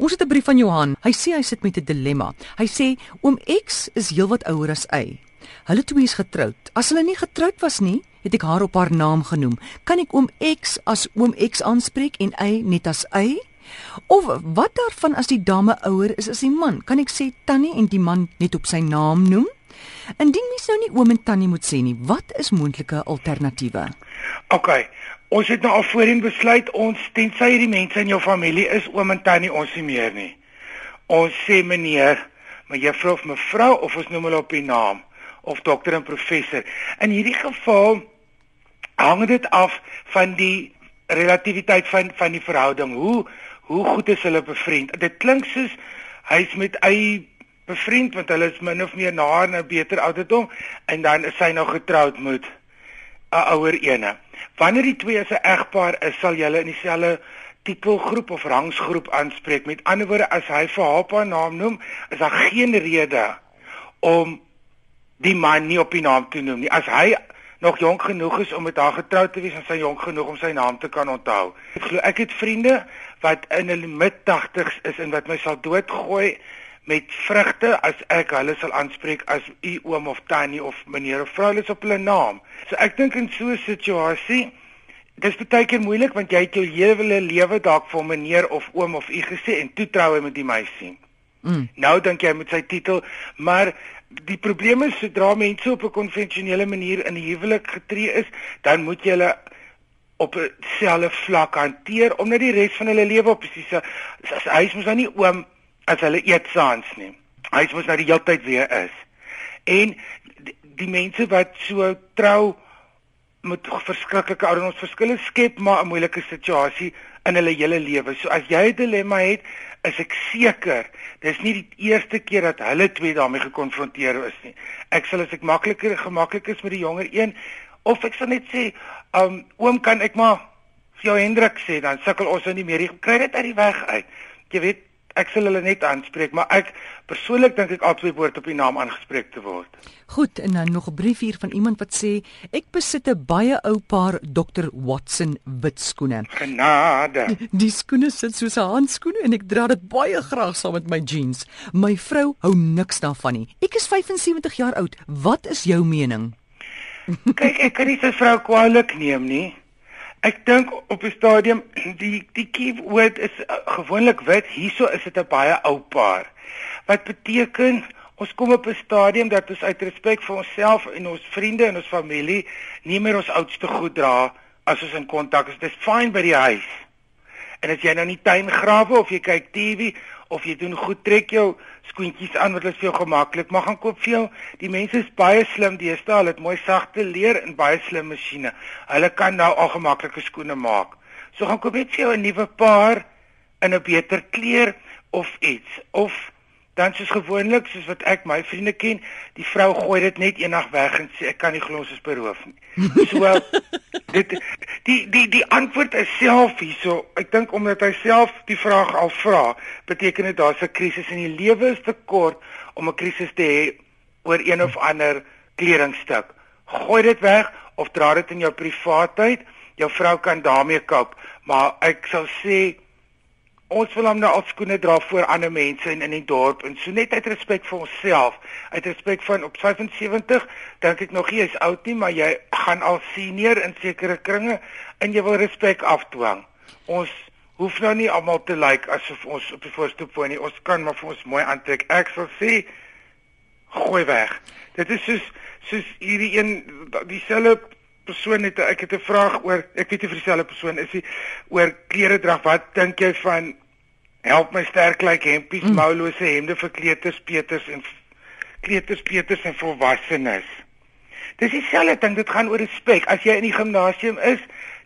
Ons het 'n brief van Johan. Hy sê hy sit met 'n dilemma. Hy sê oom X is heelwat ouer as Y. Hulle twee is getroud. As hulle nie getroud was nie, het ek haar op haar naam genoem. Kan ek oom X as oom X aanspreek en Y net as Y? Of wat daarvan as die dame ouer is as die man? Kan ek sê tannie en die man net op sy naam noem? Indien mens nou nie oom en tannie moet sê nie, wat is moontlike alternatiewe? OK. Ons het nou al voorheen besluit ons tensy hierdie mense in jou familie is oom en tannie ons nie meer nie. Ons sê meneer, mevrou of mevrou of ons noem hulle op die naam of dokter en professor. In hierdie geval hang dit af van die relativiteit van van die verhouding. Hoe hoe goed is hulle bevriend? Dit klink soos hy's met eie bevriend want hulle is min of meer na 'n beter ouderdom en dan is hy nog getroud met 'n ouer ene. Wanneer die twee as 'n egpaar is, sal julle in dieselfde titelgroep of rangsgroep aanspreek. Met ander woorde, as hy vir haar pa naam noem, is daar geen rede om die man nie op die naam te noem nie. As hy nog jonk genoeg is om met haar getroud te wees en sy jonk genoeg om sy naam te kan onthou. Ek glo ek het vriende wat in hulle mid 80's is en wat my sal doodgooi met vrugte as ek hulle sal aanspreek as u oom of tannie of meneer of vrou, hulle is op hulle naam. So ek dink in so 'n situasie dis baie keer moeilik want jy het jou hele lewe dalk vir meneer of oom of u gesê en toe trou hy met die meisie. Mm. Nou dink jy met sy titel, maar die probleem is sodra mense op 'n konvensionele manier in huwelik getree is, dan moet jy hulle op 'n selfe vlak hanteer omdat die res van hulle lewe op presies as hy is mos nou nie oom as hulle eet saans nie. Hy mos nou die hele tyd weer is. En die, die mense wat so trou met verskriklike ouderdoms verskille skep maar 'n moeilike situasie in hulle hele lewe. So as jy 'n dilemma het, is ek seker dis nie die eerste keer dat hulle twee daarmee gekonfronteer is nie. Ek sal as ek makliker gemaklik is met die jonger een of ek sal net sê, um, oom kan ek maar vir jou Hendrik sê dan sukkel ons nou nie meer. Jy kry dit uit die weg uit. Jy weet ek sal hulle net aanspreek, maar ek persoonlik dink ek albei behoort op die naam aangespreek te word. Goed, en dan nog 'n brief hier van iemand wat sê ek besit 'n baie ou paar Dr Watson wit skoene. Genade. Die skoene sit soos 'n handskoene en ek dra dit baie graag saam met my jeans. My vrou hou niks daarvan nie. Ek is 75 jaar oud. Wat is jou mening? Kyk, ek kan nie sy vrou kwaadlik neem nie. Ek dink op 'n stadium die die keyword is uh, gewoonlik wit. Hierso is dit 'n baie ou paar. Wat beteken ons kom op 'n stadium dat ons uit respek vir onsself en ons vriende en ons familie nie meer ons oudste goed dra as ons in kontak is. Dit is fyn by die huis. En as jy nou nie tuin grawe of jy kyk TV of jy doen goed trek jou skoentjies aan wat hulle vir jou gemaklik mag gaan koop vir jou. Die mense is baie slim deesdae. Hulle het mooi sagte leer en baie slim masjiene. Hulle kan nou al gemaklike skoene maak. So gaan koop net vir jou 'n nuwe paar in 'n beter kleur of iets of dan soos gewoonlik soos wat ek my vriende ken, die vrou gooi dit net eendag weg en sê ek kan nie glo ons is beroof nie. So dit die die die antwoord is self hierso. Ek dink omdat hy self die vraag al vra, beteken dit daar's 'n krisis in die lewe is te kort om 'n krisis te hê oor een of ander kledingstuk. Gooi dit weg of dra dit in jou privaatheid. Jou vrou kan daarmee koop, maar ek sal sê ons wil hom nou al skoene dra voor ander mense in in die dorp en so net uit respek vir onsself, uit respek van op 75 dink ek nog nie jy's oud nie, maar jy gaan al senior in sekere kringe en jy wil respek afdwing. Ons hoef nou nie almal te like asof ons op die voorstoep woon nie. Ons kan maar vir ons mooi aantrek. Ek sal sê gooi weg. Dit is soos soos hierdie een dieselfde persoon het ek het 'n vraag oor ek weet nie vir dieselfde persoon is hy oor klere drag wat dink jy van help my sterk lyk hempies mm. moulose hemde vir kleuters peters en kleuters peters en volwassenes dis dieselfde ding dit gaan oor respek as jy in die gimnasium is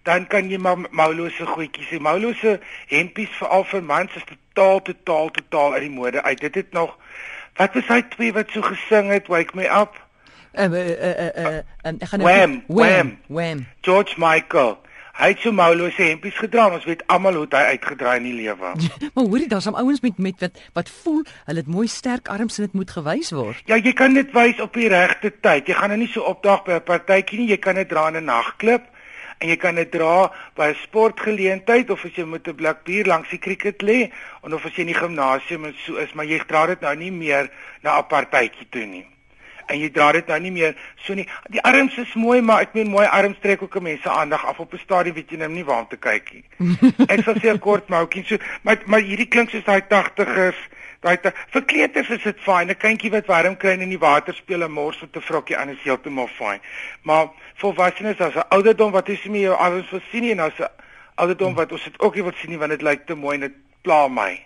dan kan jy maar moulose goedjies hê moulose hempies veral vir mans is totaal totaal totaal uit die mode uit dit het nog wat was hy twee wat so gesing het wake me up Uh, uh, uh, uh, uh, ek gaan Wham, Wham, Wham. George Michael. Hy het so moulose hempies gedra, ons weet almal hoe hy uitgedraai in die lewe. maar hoorie, daar's hom ouens met met wat wat voel, hulle het mooi sterk arms en dit moet gewys word. Ja, jy kan dit wys op die regte tyd. Jy gaan nou nie so opdag by 'n partytjie nie, jy kan dit dra in 'n nagklub en jy kan dit dra by 'n sportgeleentheid of as jy met 'n blik bier langs die cricket lê of as jy in die gimnasium en so is, maar jy dra dit nou nie meer na 'n partytjie toe nie. En jy dra dit nou nie meer so nie. Die arms is mooi, maar ek meen mooi arms trek ook mense aandag af op 'n stadium weet jy nou nie waar om te kyk nie. Ek sal sê 'n kort moutjie so, maar maar hierdie klink soos daai 80ers Daai vir kleuters is dit fyn. 'n Kindjie wat warm kry in die water speel en mors met 'n vrokkie aan is heeltemal fyn. Maar volwassenes as 'n ouderdom wat jy sien jou alles wil sien en as 'n ouderdom wat ons dit ook nie wil sien nie want dit lyk te mooi en dit pla my.